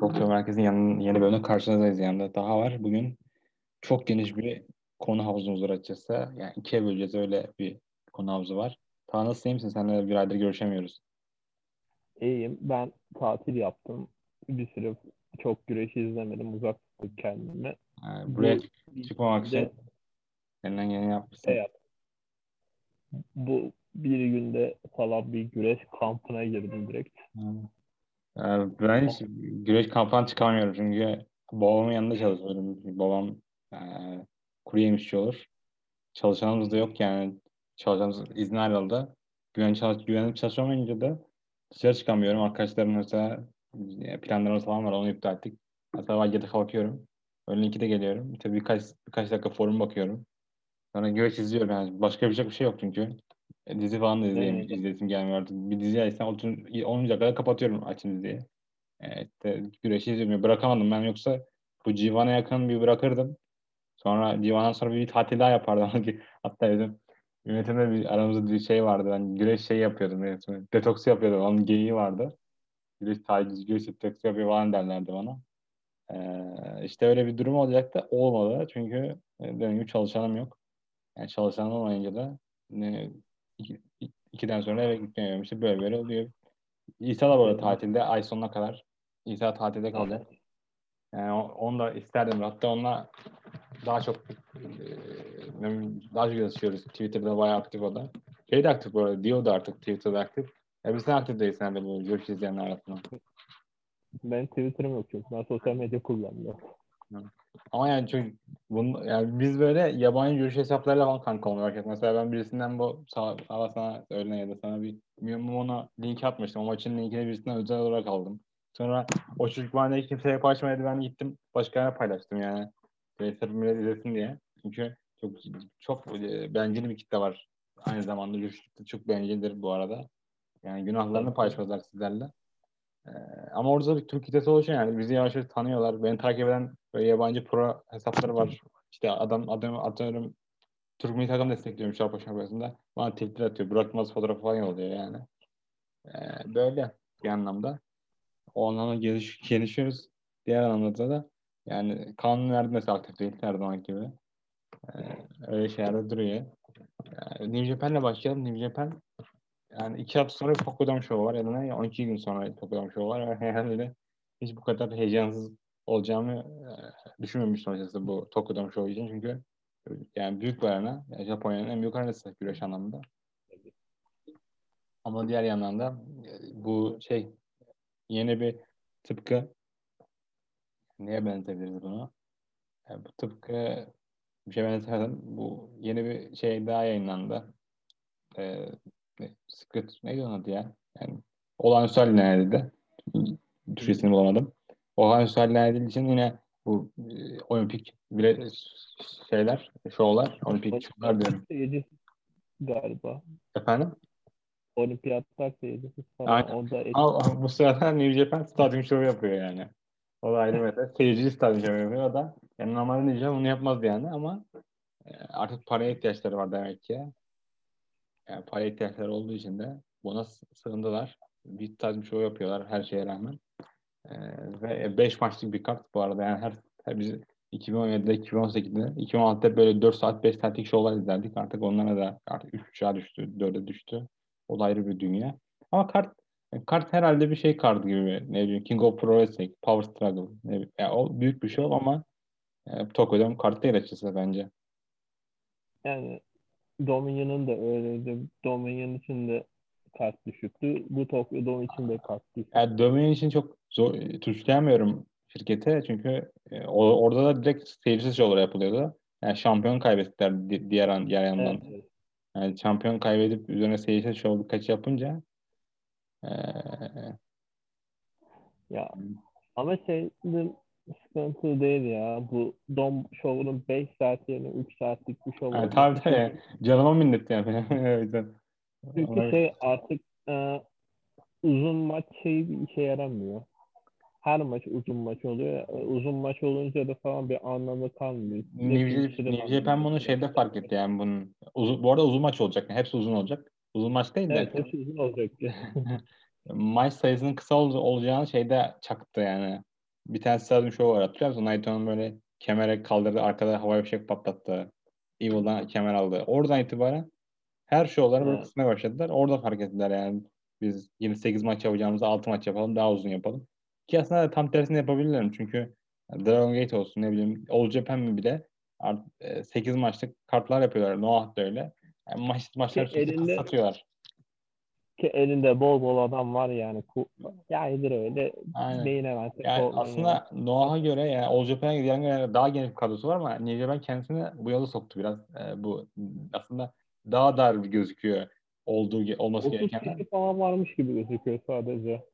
Tokyo Merkez'in yanın, yeni bölümde karşınızdayız yanında. Daha var. Bugün çok geniş bir konu havuzumuz var açıkçası. Yani ikiye böleceğiz öyle bir konu havuzu var. Daha nasıl iyi misin? Seninle bir aydır görüşemiyoruz. İyiyim. Ben tatil yaptım. Bir süre çok güreş izlemedim. Uzak tuttum kendimi. Yani buraya Bu, çıkmamak için elinden geleni yapmışsın. Evet. Bu bir günde falan bir güreş kampına girdim direkt. Hmm. Ben hiç güreş kampına çıkamıyorum çünkü babamın yanında çalışıyorum. Babam e, kuru yemişçi olur. Çalışanımız da yok yani. Çalışanımız izin ayrıldı. Güven çalış güvenip çalışamayınca da dışarı çıkamıyorum. Arkadaşlarım mesela planlarımız falan var onu iptal ettik. Sabah 7'de kalkıyorum. Öğlen 2'de geliyorum. Tabii birkaç, birkaç dakika forum bakıyorum. Sonra güreş izliyorum yani. Başka bir şey yok çünkü. E, dizi falan da izleyeyim, evet. izlesim gelmiyor artık. Bir dizi açsam 10. kadar kapatıyorum açın diziyi. E, işte güreşi izliyorum. Bırakamadım ben yoksa bu Civan'a yakın bir bırakırdım. Sonra Civan'dan sonra bir tatil daha yapardım. Hatta bizim yönetimde bir aramızda bir şey vardı. Ben güreş şey yapıyordum yönetimi. Detoksu yapıyordum. Onun geyiği vardı. Güreş taciz, güreş detoksu yapıyor falan derlerdi bana. Ee, işte öyle bir durum olacaktı. Olmadı. Çünkü e, dediğim gibi çalışanım yok. Yani çalışanım olmayınca da ne, iki, ikiden sonra eve gitmiyorum. İşte böyle böyle oluyor. İsa da böyle tatilde ay sonuna kadar. İsa tatilde kalacak. Yani onu da isterdim. Hatta onunla daha çok e, daha çok yazışıyoruz. Twitter'da bayağı aktif o da. Şey de aktif bu arada. Dio da artık Twitter'da aktif. Ya biz sen aktif değilsin herhalde bu görüş izleyenler arasında. Ben Twitter'ım yok çünkü. Ben sosyal medya kullanmıyorum. Ama yani çok bunu, yani biz böyle yabancı görüş hesaplarıyla falan kanka başladık. Mesela ben birisinden bu sağ, sana öğlen ya da sana bir Mimo'na link atmıştım. O maçın linkini birisinden özel olarak aldım. Sonra o çocuk bana kimseye paylaşmadı. Ben gittim başkalarına paylaştım yani. Sırf millet izlesin diye. Çünkü çok çok e, bencil bir kitle var. Aynı zamanda görüşlükte çok bencildir bu arada. Yani günahlarını paylaşmazlar sizlerle. Ee, ama orada bir Türk kitlesi oluşuyor yani. Bizi yavaş yavaş tanıyorlar. Beni takip eden böyle yabancı pro hesapları var. İşte adam adam atıyorum Türk milli takım destekliyorum Şarpa Şampiyonası'nda. Bana Twitter atıyor. Bırakmaz fotoğrafı falan yolluyor yani. Ee, böyle bir anlamda. O anlamda geliş, gelişiyoruz. Diğer anlamda da yani kanun verdi mesela aktif değil her zaman gibi. Ee, öyle şeyler duruyor. Yani New Japan'le başlayalım. New Japan yani iki hafta sonra Tokyo'dan show var ya da ne? 12 gün sonra Tokyo'dan show var. Herhalde hiç bu kadar heyecansız olacağımı e, düşünmemiştim açıkçası bu Tokyo'dan show için. Çünkü yani büyük bir arena. Yani Japonya'nın en büyük arenası güreş anlamında. Ama diğer yandan da e, bu şey yeni bir tıpkı neye benzetebiliriz bunu? Yani bu tıpkı bir şey benzetemedim. Bu yeni bir şey daha yayınlandı. Ee, Secret neydi onun adı ya? Yani olağanüstü haline edildi. Türkçesini bulamadım. Haline edildiği için yine bu e, olimpik bile şeyler, şovlar, olimpik şovlar diyorum. Seyircisi galiba. Efendim? Olimpiyatlar falan. Aynen. Orada Ama bu sırada New Japan stadyum şovu yapıyor yani. O da ayrı mesele. Seyircili stadyum şovu yapıyor. O da yani normalde New Japan bunu yapmazdı yani ama e, artık paraya ihtiyaçları var demek ki. Yani para ihtiyaçları olduğu için de buna sığındılar. Bir tarzı show yapıyorlar her şeye rağmen. Ee, ve 5 maçlık bir kart bu arada. Yani her, her biz 2017'de, 2018'de, 2016'da böyle 4 saat 5 saatlik şovlar izlerdik. Artık onlara da artık 3.5'a düştü, 4'e düştü. O da ayrı bir dünya. Ama kart kart herhalde bir şey kartı gibi. Ne bileyim King of Pro Wrestling, Power Struggle. Ne bileyim. Yani o büyük bir şey ama e, Tokyo'dan kart değil açıkçası bence. Yani Dominion'ın da öyleydi. Dominion için de kart düşüktü. Bu Tokyo Dome için de kart düşüktü. Yani Dominion için çok zor, tuşlayamıyorum şirkete çünkü e, orada da direkt seyircisiz şovlar yapılıyordu. Yani şampiyon kaybettiler diğer, diğer yandan. Evet. Yani şampiyon kaybedip üzerine seyircisiz şov birkaç yapınca ee... ya ama şey sıkıntı değil ya. Bu Dom Show'un 5 saat yerine 3 saatlik bir show yani, Tabii tabii. Canıma minnet yani. o yüzden. Çünkü şey artık e, uzun maç şey bir işe yaramıyor. Her maç uzun maç oluyor. E, uzun maç olunca da falan bir anlamı kalmıyor. New Japan bunu şeyde fark etti yani bunun. Uzun, bu arada uzun maç olacak. Yani hepsi uzun olacak. Uzun maç değil de. Evet hepsi uzun olacak. maç sayısının kısa ol, olacağını şeyde çaktı yani bir tane stadyum şovu var hatırlıyor musun? Naito'nun böyle kemere kaldırdı arkada havai fişek patlattı. Evil'dan kemer aldı. Oradan itibaren her şovları böyle Evet. kısmaya başladılar. Orada fark ettiler yani. Biz 28 maç yapacağımızı 6 maç yapalım daha uzun yapalım. Ki aslında tam tersini yapabilirler. Çünkü Dragon Gate olsun ne bileyim All Japan mi bile art, 8 maçlık kartlar yapıyorlar. Noah da öyle. Yani maç, maçları Ki elinde- satıyorlar. Ki elinde bol bol adam var yani. Yaydır öyle. Aynen. Beğenemezse Yani aslında Noah'a göre yani All Japan'a göre daha geniş bir kadrosu var ama New Japan kendisini bu yola soktu biraz. Ee, bu aslında daha dar gözüküyor olduğu olması 30 gereken. falan varmış gibi gözüküyor sadece.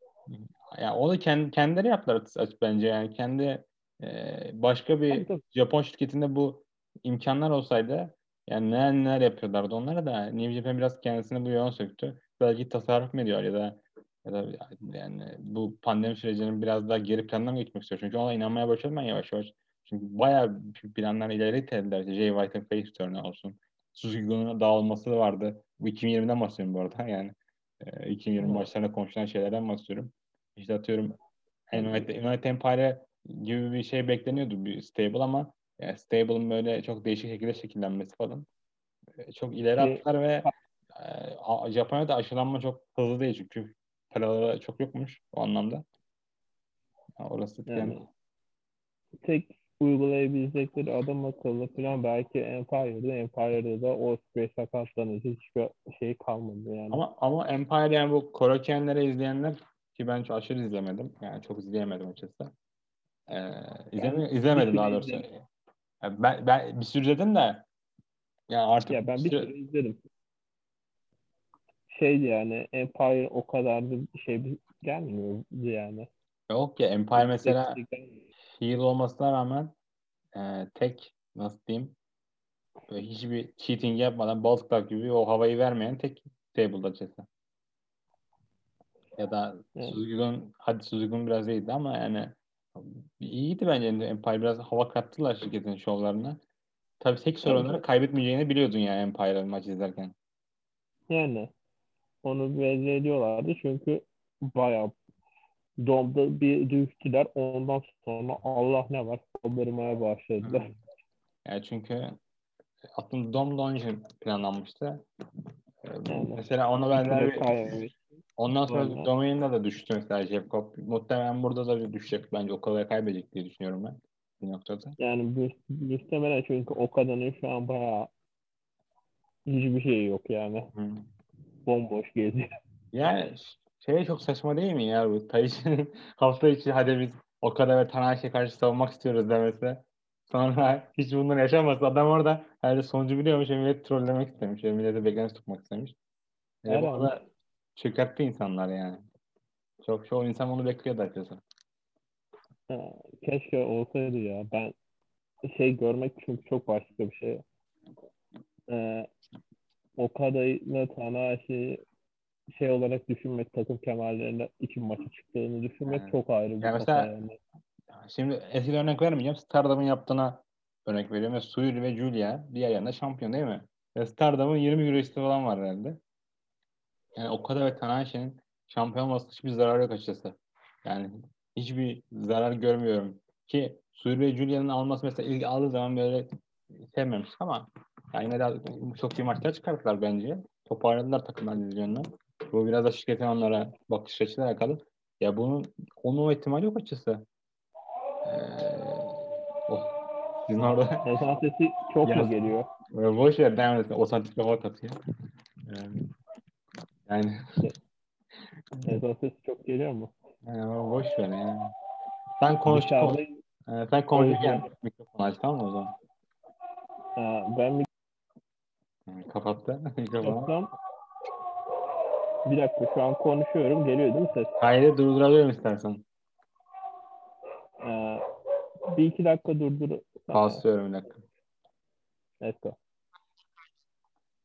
Yani onu kendi, kendileri yaptılar açık bence yani kendi e, başka bir Tabii, tabii. Japon şirketinde bu imkanlar olsaydı yani neler neler yapıyorlardı onlara da New Japan biraz kendisini bu yola söktü. Belki tasarruf mu ediyor ya da ya da yani bu pandemi sürecinin biraz daha geri plandan mı gitmek istiyor? Çünkü ona inanmaya başladım ben yavaş yavaş. Çünkü bayağı planlar ileri itildiler. İşte Jay White'ın face turn'u olsun. Suzuki Gun'un dağılması da vardı. Bu 2020'den bahsediyorum bu arada yani. E, 2020 Evet. başlarında konuşulan şeylerden bahsediyorum. İşte atıyorum United, United Empire gibi bir şey bekleniyordu bir stable ama yani stable'ın böyle çok değişik şekilde şekillenmesi falan. E, Çok ileri attılar ve e, Japonya'da aşılanma çok hızlı değil çünkü paraları çok yokmuş o anlamda. Orası Yani yani. tek uygulayabilecekleri adam akıllı falan belki Empire'da Empire'da da o süreç sakatlanınca hiçbir şey kalmadı yani. Ama ama Empire yani bu Korokenleri izleyenler ki ben çok aşırı izlemedim. Yani çok izleyemedim açıkçası. Ee, izleme, izlemedim bir daha süre doğrusu. izledim. Yani ben, ben bir sürü izledim de yani artık ya ben bir süre- süre izledim. Şeydi yani Empire o kadar da şey bir- gelmiyordu yani. yok ya Empire mesela Gerçekten- heel olmasına rağmen e, tek nasıl diyeyim böyle hiçbir cheating yapmadan Club gibi o havayı vermeyen tek table'da açıkçası. Ya da Evet. Suzuki'nin hadi Suzuki'nin biraz iyiydi ama yani iyiydi bence Empire biraz hava kattılar şirketin şovlarına. Tabii tek sorunları kaybetmeyeceğini biliyordun yani Empire'ın maç izlerken. Yani onu belli ediyorlardı çünkü bayağı domda bir düştüler. Ondan sonra Allah ne var kaldırmaya başladılar. Yani çünkü aslında Dom da onun için planlanmıştı. Ee, Yani. Mesela ona benzer bir ondan sonra Sonra- Domain'de de düştü mesela Jebkop. Muhtemelen burada da bir düşecek bence. O kadar kaybedecek diye düşünüyorum ben bir noktada. Yani muhtemelen çünkü o kadının şu an bayağı hiçbir şey yok yani. Hı. Bomboş geziyor. Yani şey çok saçma değil mi ya bu Taişi'nin hafta içi hadi biz o kadar ve Tanahashi'ye karşı savunmak istiyoruz demesi. Sonra hiç bunları yaşaması. Adam orada herhalde sonucu biliyormuş millet trollemek istemiş. Millete beklenti tutmak istemiş. Ve bu Herhalde. arada çökertti insanlar yani. Çok çoğu insan onu bekliyordu açıkçası. Ha, keşke olsaydı ya. Ben şey görmek çünkü çok başka bir şey. Ee, Okada'yla Tanahashi şey olarak düşünmek takım kemerlerinde için maçı çıktığını düşünmek Evet. çok ayrı bir Ya kafa mesela- yani. Şimdi eski örnek vermeyeceğim. Stardom'un yaptığına örnek veriyorum. Ve Suyuri ve Julia diğer yanında şampiyon değil mi? Ve Stardom'un 20 Euro falan var herhalde. Yani Okada ve Tanahashi'nin şampiyon olması hiçbir zararı yok açıkçası. Yani hiçbir zarar görmüyorum. Ki Suyuri ve Julia'nın alması mesela ilk aldığı zaman böyle sevmemiştik ama yani yine de çok iyi maçlar çıkarttılar bence. Toparladılar takımlar dizilyonunu. Bu biraz da şirketin onlara bakış açısıyla alakalı. Ya bunun olmama ihtimali yok açıkçası. Ee, oh, sizin orada Ezan sesi çok Yaz. mu geliyor? Boş ver devam etsin. O santik kafa atıyor. Ee, yani, Ezan sesi çok geliyor mu? yani boş ver yani. Sen konuş, ee, sen konuşurken mikrofon aç tamam mı o zaman? Ha, ben Yani kapattı mikrofonu. mikrofon bir dakika şu an konuşuyorum. Geliyor değil mi ses? Kaydı durdurabilirim istersen. Ee, bir iki dakika durdur. Paslıyorum bir dakika. Let's go.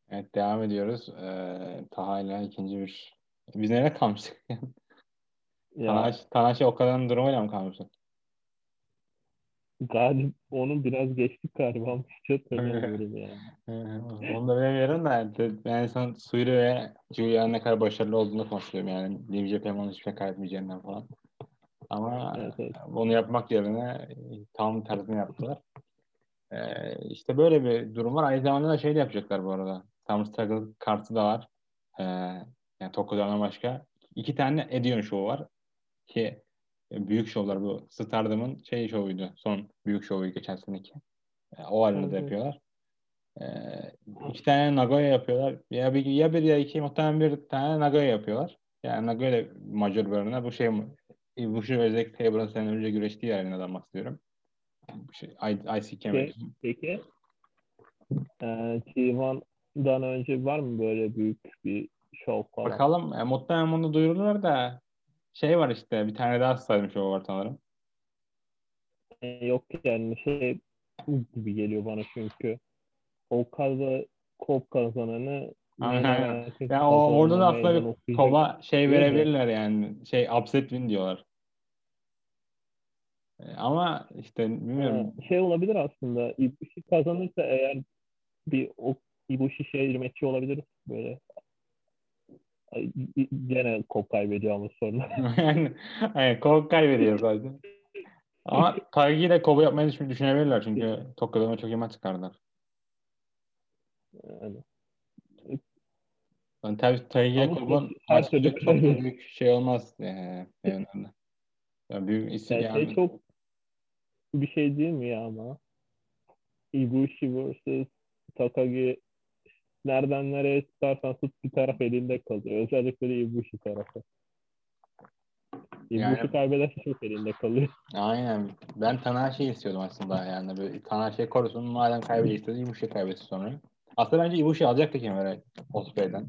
Evet devam ediyoruz. Ee, Taha ile ikinci bir... Biz nereye kalmıştık? Ya Tanahashi, Tanahashi o kadarın durumuyla mı kalmıştık? Galip onu biraz geçtik galiba. Hiç hatırlamıyorum yani. Onu da bilemiyorum da ben son Suyru ve Julia'nın ne kadar başarılı olduğunu konuşuyorum yani. Japan onun hiçbir şey kaybetmeyeceğinden falan. Ama Evet, evet. bunu yapmak yerine tam tersini yaptılar. Ee, işte böyle bir durum var. Aynı zamanda da şey de yapacaklar bu arada. Summer Struggle kartı da var. Ee, yani Tokyo'dan başka. iki tane Edion şovu var. Ki e, büyük şovlar bu. Stardom'ın şey şovuydu. Son büyük şovu geçen seneki. Ee, o Evet. yapıyorlar. Ee, iki tane Nagoya yapıyorlar. Ya bir, ya bir ya iki muhtemelen bir tane Nagoya yapıyorlar. Yani Nagoya major bölümüne bu şey bu şey özellikle Tabor'ın sene önce güreştiği istiyorum. Bu şey, IC kemer. Peki e, G1'dan önce var mı böyle büyük bir şov falan? Bakalım. E, muhtemelen bunu duyururlar da şey var işte bir tane daha saymış o var sanırım. E, yok yani şey gibi geliyor bana çünkü o kadar kop kazananı Ya o, orada da aslında kova şey verebilirler yani. Şey upset win diyorlar. E, ama işte bilmiyorum. Şey olabilir aslında. Ibushi kazanırsa eğer bir o Ibushi şey maçı olabilir böyle. Gene kop kaybediyor ama sonra. yani, yani kova kaybediyor zaten. Ama Taigi de kova yapmayı düşün- düşünebilirler çünkü Tokyo'da çok iyi maç çıkardılar. Yani, Yani Kova'nın her maçı türlü çok, büyük şey olmaz. E, evlerinde. Yani büyük isim yani yani. şey çok bir şey değil mi ya ama? Ibushi vs Takagi nereden nereye tutarsan tut bir taraf elinde kalıyor. Özellikle de Ibushi tarafı. Ibushi Yani- kaybederse çok elinde kalıyor. Aynen. Ben Tanahashi'yi istiyordum aslında yani. Böyle Tanahashi'yi korusun. Madem kaybedecekti Ibushi kaybetsin sonra. Aslında bence Ibushi alacaktı kemeri Osprey'den.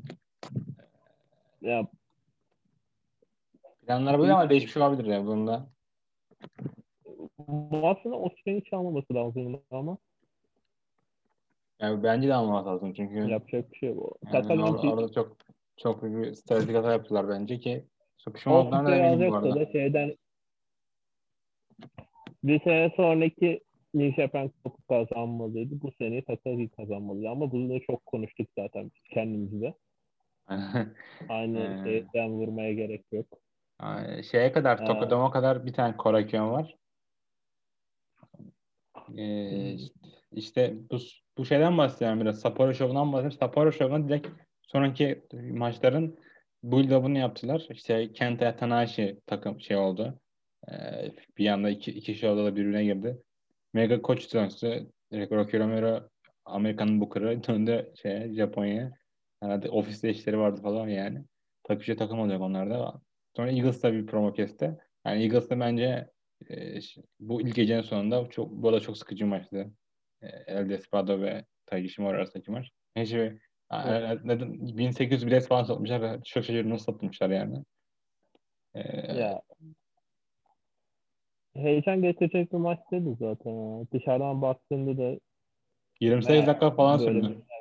Ya Planlar böyle ama değişmiş olabilir ya bunda. bu aslında Osprey'in hiç almaması lazım ama Yani bence de almaması lazım çünkü yapacak bir şey bu. yani or- orada çok çok büyük bir stratejik hata yaptılar bence ki çok pişman da eminim bu arada. da şeyden bir sene sonraki Japan Cup kazanmalıydı. Bu sene Takagi kazanmalıydı. Ama bunu da çok konuştuk zaten kendimizde. Aynı Ee. şeyden vurmaya gerek yok. Şeye kadar, Ha. Tokyo'da kadar bir tane Korakuen var. Ee, işte, işte bu, bu şeyden bahsediyorum biraz. Sapporo Show'undan bahsediyorum. Sapporo Show'un direkt sonraki maçların build-up'ını yaptılar. İşte Kenta Tanahashi takım şey oldu. Ee, bir anda iki, iki show'da da birbirine girdi. Mega Koç dönsü. Rocky Romero Amerika'nın Booker'ı döndü şeye, Japonya'ya. Herhalde ofiste işleri vardı falan yani. Takışa takım olacak onlarda. Sonra Eagles da bir promo kesti. Yani Eagles da bence e, bu ilk gecenin sonunda çok bu arada çok sıkıcı maçtı. E, El Desperado ve Taiji Shimura arasındaki maç. Neyse neden 1800 bilet falan satmışlar. Çok şaşırdım nasıl satmışlar yani. E, Ya heyecan getirecek bir maç değildi zaten. Dışarıdan baktığında da 28 dakika falan sürdü. bir-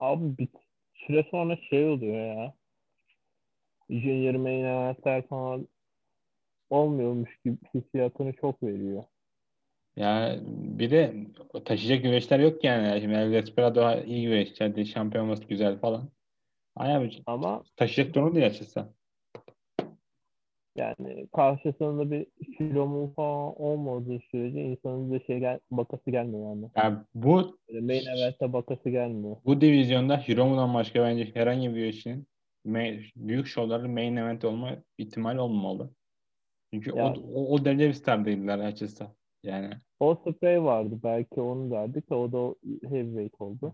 Abi bir süre sonra şey oluyor ya. Junior main eventler falan olmuyormuş gibi hissiyatını çok veriyor. Yani bir de taşıyacak güreşler yok yani. Şimdi El Desperado iyi güreşçi. Şampiyon olması güzel falan. Ay Ama taşıyacak durum değil açıkçası. yani karşısında bir kilomun falan olmadığı sürece insanın da şey gel bakası gelmiyor yani. Yani bu Böyle main event'e bakası gelmiyor. bu divizyonda Hiromu'dan başka bence herhangi bir güreşçinin büyük şovlarda main event olma ihtimali olmamalı. Çünkü Ya- o, o, derece bir star değiller açıkçası. Yani O spray vardı belki onu derdik de o da heavyweight oldu.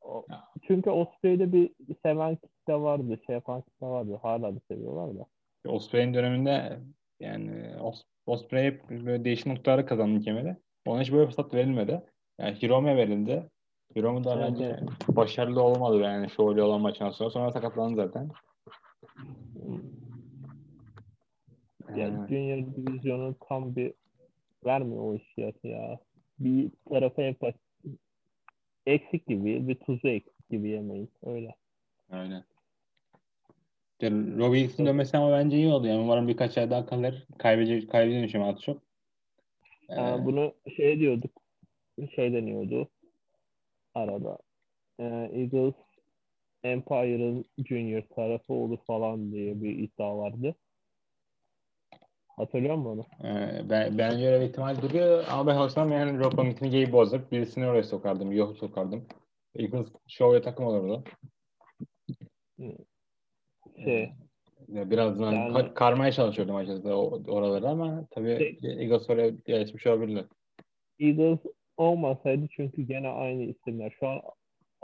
O, Ya. çünkü o spray'de bir seven kitle vardı, şey yapan kitle vardı. Hala da seviyorlar da. Osprey'in döneminde yani Os Osprey hep böyle değişik noktaları kazandı kemeri. Ona hiç böyle fırsat verilmedi. Yani Hiromu'ya verildi. Hiromu da Evet, bence başarılı olmadı yani şovlu olan maçtan sonra. Sonra sakatlandı zaten. Yani Ee, Junior divizyonu tam bir vermiyor o hissiyatı ya. Bir tarafa hep eksik gibi, bir tuzu eksik gibi yemeyiz. Öyle. öyle. İşte Robbie Wilson dönmesi ama bence iyi oldu. Yani umarım birkaç ay daha kalır. Kaybedecek, kaybedeceğini düşünüyorum az çok. Ee, Yani bunu şey diyorduk, şey deniyordu arada. Ee, Eagles Empire'ın Junior tarafı olur falan diye bir iddia vardı. Hatırlıyor musun onu? Ee, ben, bence öyle bir ihtimal duruyor ama ben olsam yani Van Gog'u bozup birisini oraya sokardım. Yok sokardım. Eagles şovya takım olurdu. Şey, Ya Biraz Yani- ka- karmaya çalışıyordum açıkçası oraları ama tabii Eagles oraya geçmiş olabilir. Eagles olmasaydı çünkü gene aynı isimler. Şu an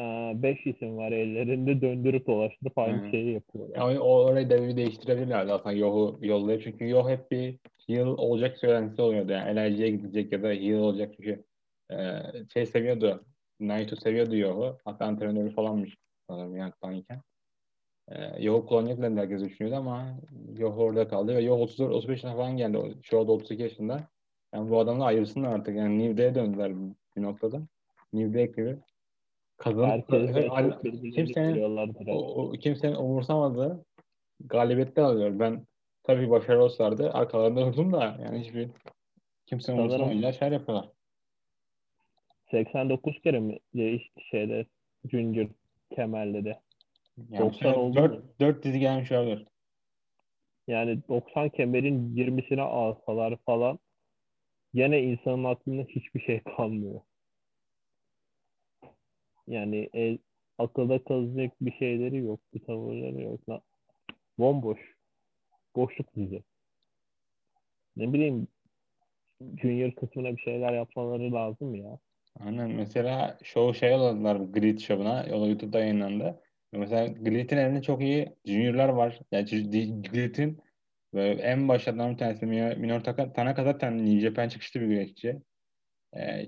5 isim var ellerinde döndürüp dolaştırıp aynı Hı. şeyi yapıyorlar. Yani o orayı da bir değiştirebilirlerdi aslında Yoh'u yollayıp. Çünkü Yoh hep bir heel olacak söylentisi oluyordu. Yani LIG'ye gidecek ya da heel olacak çünkü e, şey seviyordu. Naito seviyordu Yoh'u. Hatta antrenörü falanmış sanırım Young'dan E, Yoh'u kullanacak dedi herkes düşünüyordu ama Yoh orada kaldı ve Yoh 34-35 yaşına falan geldi. Şu anda 32 yaşında. Yani bu adamla ayrılsınlar artık. Yani New Day'e döndüler bir noktada. New Day gibi. Kazanıp de kimsenin o, o kimsenin umursamadığı galibiyetler alıyor. Ben tabii başarılı olsalardı arkalarında durdum da yani hiçbir kimsenin umursamayınca şeyler yapıyorlar. 89 kere mi değişti şeyde Junior kemerleri. Yani 90 oldu 4, mu? 4 dizi gelmiş olabilir. Yani 90 kemerin 20'sine alsalar falan gene insanın aklında hiçbir şey kalmıyor. Yani el, akılda kalacak bir şeyleri yok, bir tavırları yok. Lan. Bomboş. Boşluk dizi. Ne bileyim Junior kısmına bir şeyler yapmaları lazım ya. Aynen. Mesela show şey yolladılar Grid show'una. O da YouTube'da yayınlandı. Mesela Grid'in elinde çok iyi juniorlar var. Yani Grid'in en başlardan bir tanesi Minor, Tanaka zaten New Japan çıkışlı bir güreşçi. Ee,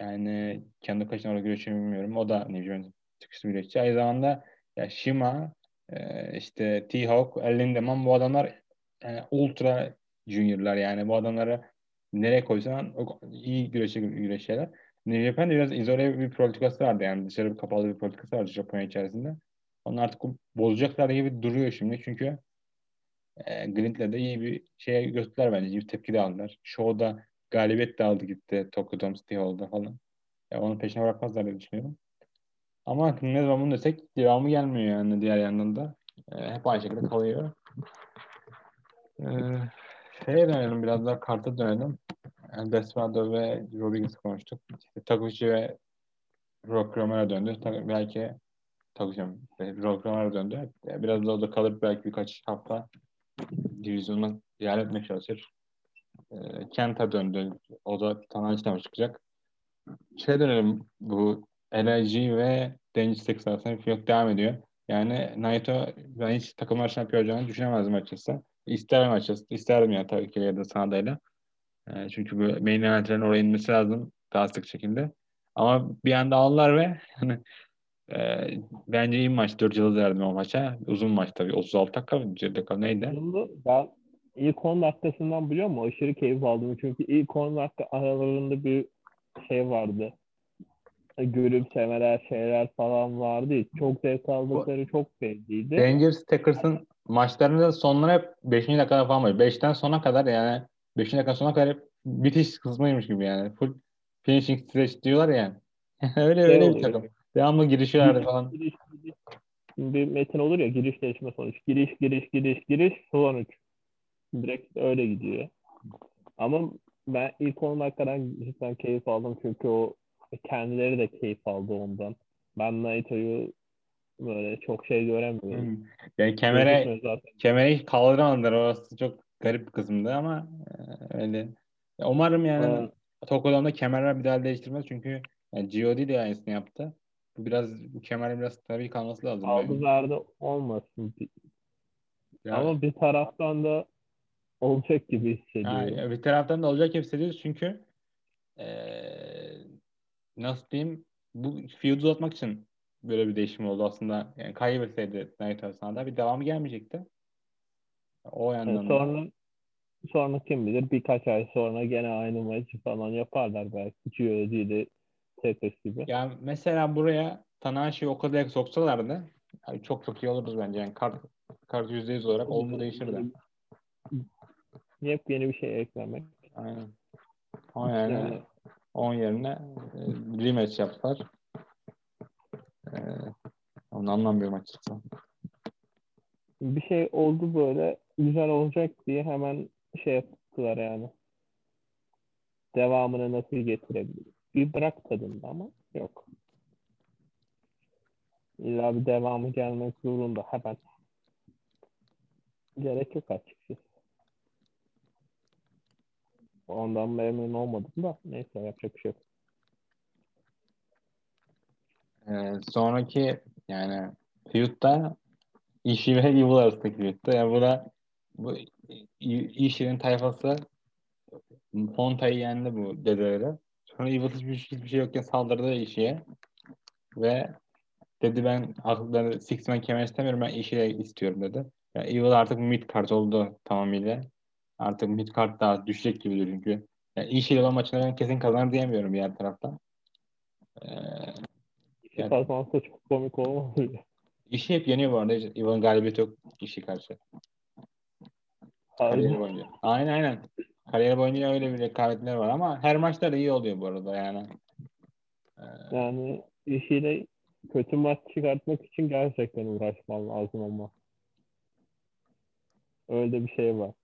yani kendi kaçına orada güreşiyor bilmiyorum. O da New Japan çıkışlı güreşçi. Aynı zamanda ya Shima, e, işte T-Hawk, Lindemann bu adamlar yani ultra juniorlar yani bu adamları nereye koysan iyi güreşe güreşiyorlar. New Japan de biraz izole bir politikası vardı yani dışarı bir kapalı bir politikası vardı Japonya içerisinde. Onu artık bozacaklar gibi duruyor şimdi çünkü e, Glint'le de iyi bir şey gösterdiler bence. İyi bir tepki de aldılar. Show'da galibiyet de aldı gitti Tokyo Dome City Hall'da falan. Ya onun peşine bırakmazlar diye düşünüyorum. Ama ne zaman bunu desek devamı gelmiyor yani diğer yandan da. E, hep aynı şekilde kalıyor. E, şeye dönelim biraz daha karta dönelim. Yani Desperado ve Rodriguez konuştuk. İşte Taguchi ve Rock Romero döndü. Ta- belki Taguchi mi? Rock Romero döndü. Biraz da orada kalıp belki birkaç hafta divizyonuna ilerletmeye çalışır. E, Kenta döndü. O da mi çıkacak? Şey dönelim bu LIG ve Danger Six arasında fiyat devam ediyor. Yani Naito ben hiç takımlar şampiyon olacağını düşünemezdim açıkçası. İsterim açıkçası. İsterdim yani tabii ki ya da Sanada'yla. E, çünkü bu main eventlerin oraya inmesi lazım daha sık şekilde. Ama bir anda aldılar ve hani e, bence iyi maç. 4 yıldız verdim o maça. Uzun maç tabii. 36 dakika mı? 1 dakika neydi? Ben ilk 10 dakikasından biliyor musun? Aşırı keyif aldım. Çünkü ilk 10 dakika aralarında bir şey vardı. Gülümsemeler, şeyler falan vardı. Çok zevk aldıkları çok belliydi. Danger Stickers'ın maçlarında sonları hep 5. dakikada falan var. 5'ten sona kadar yani 5. dakika sona kadar hep bitiş kısmıymış gibi yani. Full finishing stretch diyorlar ya. öyle Şey öyle bir oluyor. takım. Devamlı girişiyorlardı Giriş, falan. giriş, giriş. Bir metin olur ya giriş değişme sonuç. Giriş, giriş, giriş, giriş, sonuç. Direkt öyle gidiyor. Ama ben ilk 10 dakikadan cidden keyif aldım çünkü o kendileri de keyif aldı ondan. Ben Naito'yu böyle çok şey göremiyorum. Yani kemere Gözükmüyor zaten. kemeri kaldıramadılar. Orası çok garip bir kısımdı ama e, öyle. Umarım yani Aa. Tokyo'da kemerler bir daha değiştirmez çünkü yani GOD de aynısını yaptı. Bu biraz bu kemerin biraz tabii kalması lazım. Aldı Yani. verdi olmasın. Ya- Ama bir taraftan da olacak gibi hissediyorum. ya bir taraftan da olacak gibi hissediyoruz çünkü eee nasıl diyeyim bu feud uzatmak için böyle bir değişim oldu aslında. Yani kaybetseydi Naito arasında bir devamı gelmeyecekti. O Yani yandan da. sonra sonra kim bilir birkaç ay sonra gene aynı maçı falan yaparlar belki. GOD ile Tekos gibi. Ya mesela buraya Tanahashi'yi o kadar soksalardı yani çok çok iyi oluruz bence. Yani kart, kart %100 olarak olumlu değişirdi. Yepyeni bir şey eklemek. Aynen. O yani Yani 10 yerine e, rematch yaptılar. E, Onu anlamıyorum açıkçası. Bir şey oldu böyle güzel olacak diye hemen şey yaptılar yani. Devamını nasıl getirebiliriz? Bir bırak tadında ama yok. İlla bir devamı gelmek zorunda hemen. Gerek yok açıkçası. Ondan memnun olmadım da neyse yapacak bir şey yok. Ee, sonraki yani feud'da Ishii ve Evil arasındaki feud'da. Yani bu da bu Ishii'nin tayfası Fonta'yı yendi bu dedeleri. Sonra Evil hiçbir, hiçbir şey yokken saldırdı Ishii'ye. Ve dedi ben aklımda Six Man kemer istemiyorum ben Ishii'ye istiyorum dedi. Yani Evil artık mid kart oldu tamamıyla. Artık mid kart daha düşecek gibi duruyor çünkü. Yani Ishii olan maçında ben kesin kazanır diyemiyorum diğer taraftan. Ee, Yani- kazansa çok komik olmaz. İşi hep yeniyor bu arada. Ivan'ın galibiyeti yok işi karşı. Kariyeri boyunca. Aynen aynen. Kariyer boyunca öyle bir rekabetler var ama her maçta da iyi oluyor bu arada yani. Ee, Yani işiyle kötü maç çıkartmak için gerçekten uğraşman lazım ama. Öyle bir şey var.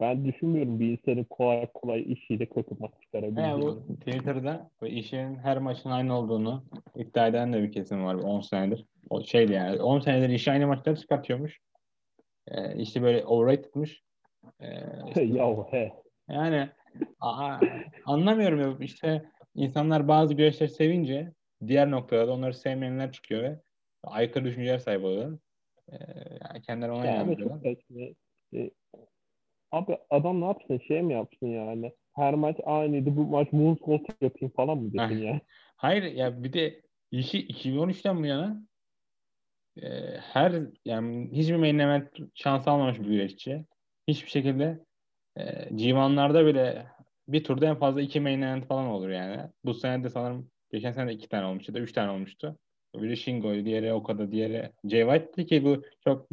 Ben düşünmüyorum bir insanın kolay kolay işiyle kötü maç yani çıkarabildiğini. bu Twitter'da işin her maçın aynı olduğunu iddia eden de bir kesim var 10 senedir. O şeydi yani 10 senedir işi aynı maçları çıkartıyormuş. Ee, işte böyle overrated'mış. Ee, işte ya he. Yani a- anlamıyorum ya işte insanlar bazı güreşleri sevince diğer noktada onları sevmeyenler çıkıyor ve aykırı düşünceler sahip oluyor. Ee, yani kendileri ona Yani inanmıyorlar. Abi adam ne yapsın? Şey mi yapsın yani? Her maç aynıydı. Bu maç moonsault yapayım falan mı desin ya? Hayır ya bir de işi 2013'ten bu yana e, her yani hiçbir main event şans almamış bir güreşçi. Hiçbir şekilde e, G1'larda bile bir turda en fazla iki main event falan olur yani. Bu sene de sanırım geçen sene de iki tane olmuştu da üç tane olmuştu. Biri Shingo'ydu, diğeri Okada, diğeri Jay White'ti ki bu çok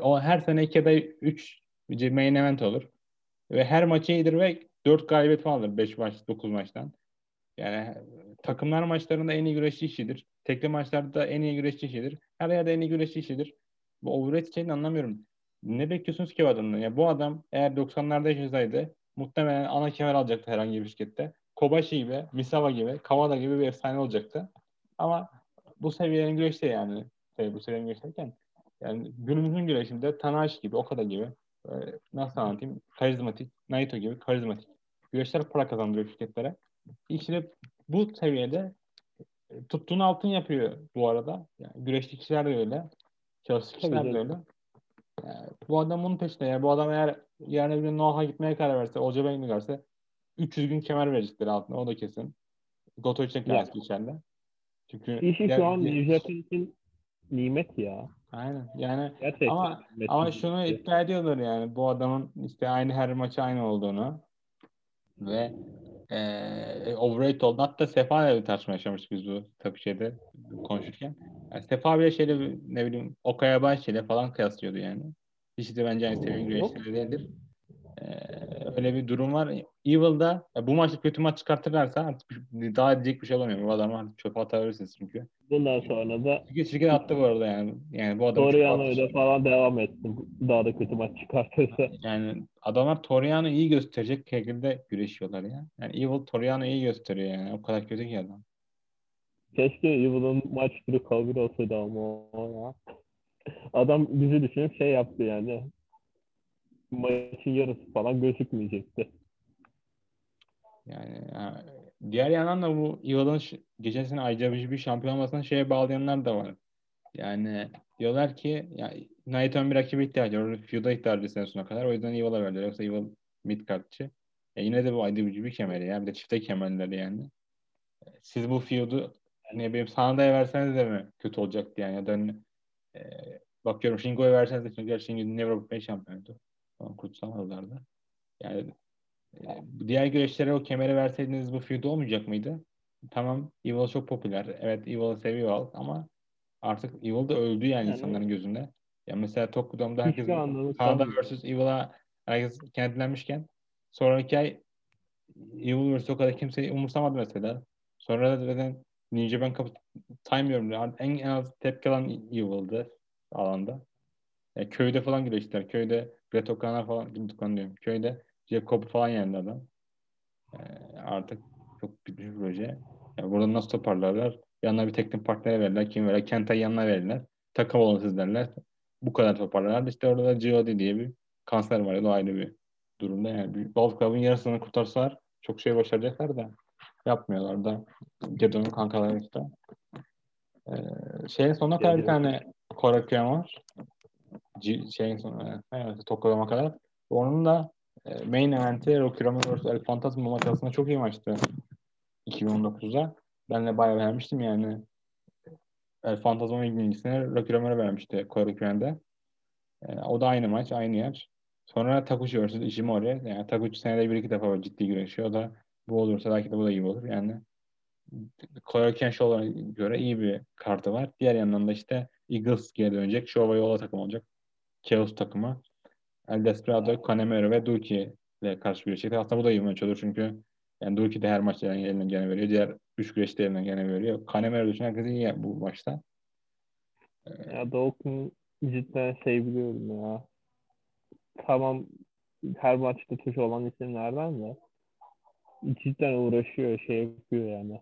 o her sene iki ya da üç main event olur. Ve her maçı iyidir ve dört galibiyet falan alır. Beş maç, dokuz maçtan. Yani takımlar maçlarında en iyi güreşçi işidir. Tekli maçlarda en iyi güreşçi işidir. Her yerde en iyi güreşçi işidir. Bu overrated şeyini anlamıyorum. Ne bekliyorsunuz ki bu adamdan? Ya bu adam eğer 90'larda yaşasaydı muhtemelen ana kemer alacaktı herhangi bir şirkette. Kobashi gibi, Misawa gibi, Kawada gibi bir efsane olacaktı. Ama bu seviyenin güreşte yani. Tabii bu seviyenin güreş derken yani günümüzün güreşinde Tanahashi gibi, Okada gibi nasıl anlatayım? Karizmatik, Naito gibi karizmatik. Güreşler para kazandırıyor şirketlere. İşte bu seviyede e, tuttuğunu altın yapıyor bu arada. Yani güreşli kişiler de öyle. Çalıştığı kişiler de öyle. Yani bu adam bunun peşinde. Yani bu adam eğer yarın bir gün Noah'a gitmeye karar verse, Oca Bey'in giderse 300 gün kemer verecekler altına. O da kesin. Goto için kendisi içeride. Çünkü İşi şu an Japan için nimet ya. Aynen. Yani Gerçekten ama nimet. ama şunu iddia ediyorlar yani bu adamın işte aynı her maçı aynı olduğunu ve eee overrated olduğunu. Hatta Sefa ile bir tartışma yaşamıştık biz bu tabii şeyde konuşurken. Yani Sefa bile şeyle ne bileyim Okay Abashi ile falan kıyaslıyordu yani. Hiç de bence aynı seviyenin güreşleri değildir. Eee, öyle bir durum var. Evil'da bu maçta kötü maç çıkartırlarsa artık daha diyecek bir şey olamıyor. Bu adamı artık çöpe atabilirsiniz çünkü. Bundan sonra da Çünkü şirket attı bu arada yani. Yani bu attı. ile falan devam etsin. Daha da kötü maç çıkartırsa. Yani adamlar Toriano'yu iyi gösterecek şekilde güreşiyorlar ya. Yani Evil Toriano'yu iyi gösteriyor yani. O kadar kötü ki adam. Keşke Evil'ın maç türü kabul olsaydı ama ya. Adam bizi düşünüp şey yaptı yani. Maçın yarısı falan gözükmeyecekti. Yani ha, diğer yandan da bu ş- geçen sene IWGP şampiyon olmasına şeye bağlayanlar da var. Yani diyorlar ki ya Naito'nun bir rakibe ihtiyacı var. Feud'a ihtiyacı bir sene sonuna kadar. O yüzden Evil'a verdiler. Yoksa Evil mid kartçı. E yine de bu IWGP kemeri ya. Bir de çifte kemerleri yani. Siz bu feud'u ne bileyim Sanada'ya verseniz de mi kötü olacaktı yani ya da hani, e, bakıyorum Shingo'ya verseniz de çünkü Shingo şampiyondu. Falan kutsal yıllarda. Yani e, diğer güreşlere o kemeri verseydiniz bu feud olmayacak mıydı? Tamam Evil çok popüler. Evet Evil'ı seviyor halk ama artık Evil de öldü yani, Yani- insanların gözünde. Ya mesela Tokyo'da herkes Kanada vs. Evil'a herkes kenetlenmişken sonraki ay Evil vs. o kadar kimse umursamadı mesela. Sonra da zaten New Japan Cup saymıyorum. En, en az tepki alan Evil'dı alanda. Yani köyde falan güreştiler. Köyde Brett O'Connor falan, O'Connor diyorum. Köyde Jeff Cobb falan yendi adam. Ee, artık çok bitmiş bir proje. Yani burada nasıl toparlarlar? Yanına bir teknik partnere verirler. Kim verirler? Kenta'yı yanına verirler. Takım olun siz derler. Bu kadar toparlarlar. İşte orada da G.O.D diye bir kanser var. O ayrı bir durumda. Yani Bulk Club'ın yarısını kurtarsalar çok şey başaracaklar da yapmıyorlar da. Gedon'un kankaları işte. Ee, şeyin sonuna kadar bir tane Koraküyen var. C- şeyin sonuna, evet, Tokyo'ya kadar. Onun da e, main eventi Rocky Romero vs. El Fantasma maç aslında çok iyi maçtı. 2019'da. Ben de bayağı beğenmiştim yani. El Fantasma'nın ilk birincisini Rocky Romero vermişti Koraküyen'de. E, o da aynı maç, aynı yer. Sonra Takuchi vs. Ishimori. Yani Takuchi senede bir iki defa ciddi güreşiyor. O da bu olursa belki de bu da iyi olur. Yani Koraküyen Show'a göre iyi bir kartı var. Diğer yandan da işte Eagles geri dönecek. Showa yola takım olacak. Chaos takımı. El Desperado, Canemiro ve Duki ile karşı güreşecek. Aslında bu da iyi bir maç olur çünkü yani Duki de her maçta elinden gene veriyor. Diğer üç güreşte elinden gene veriyor. Canemiro dışında herkes iyi bu maçta. Ya Dawkins cidden şey biliyorum ya. Tamam her maçta tuş olan isimlerden de cidden uğraşıyor, şey yapıyor yani.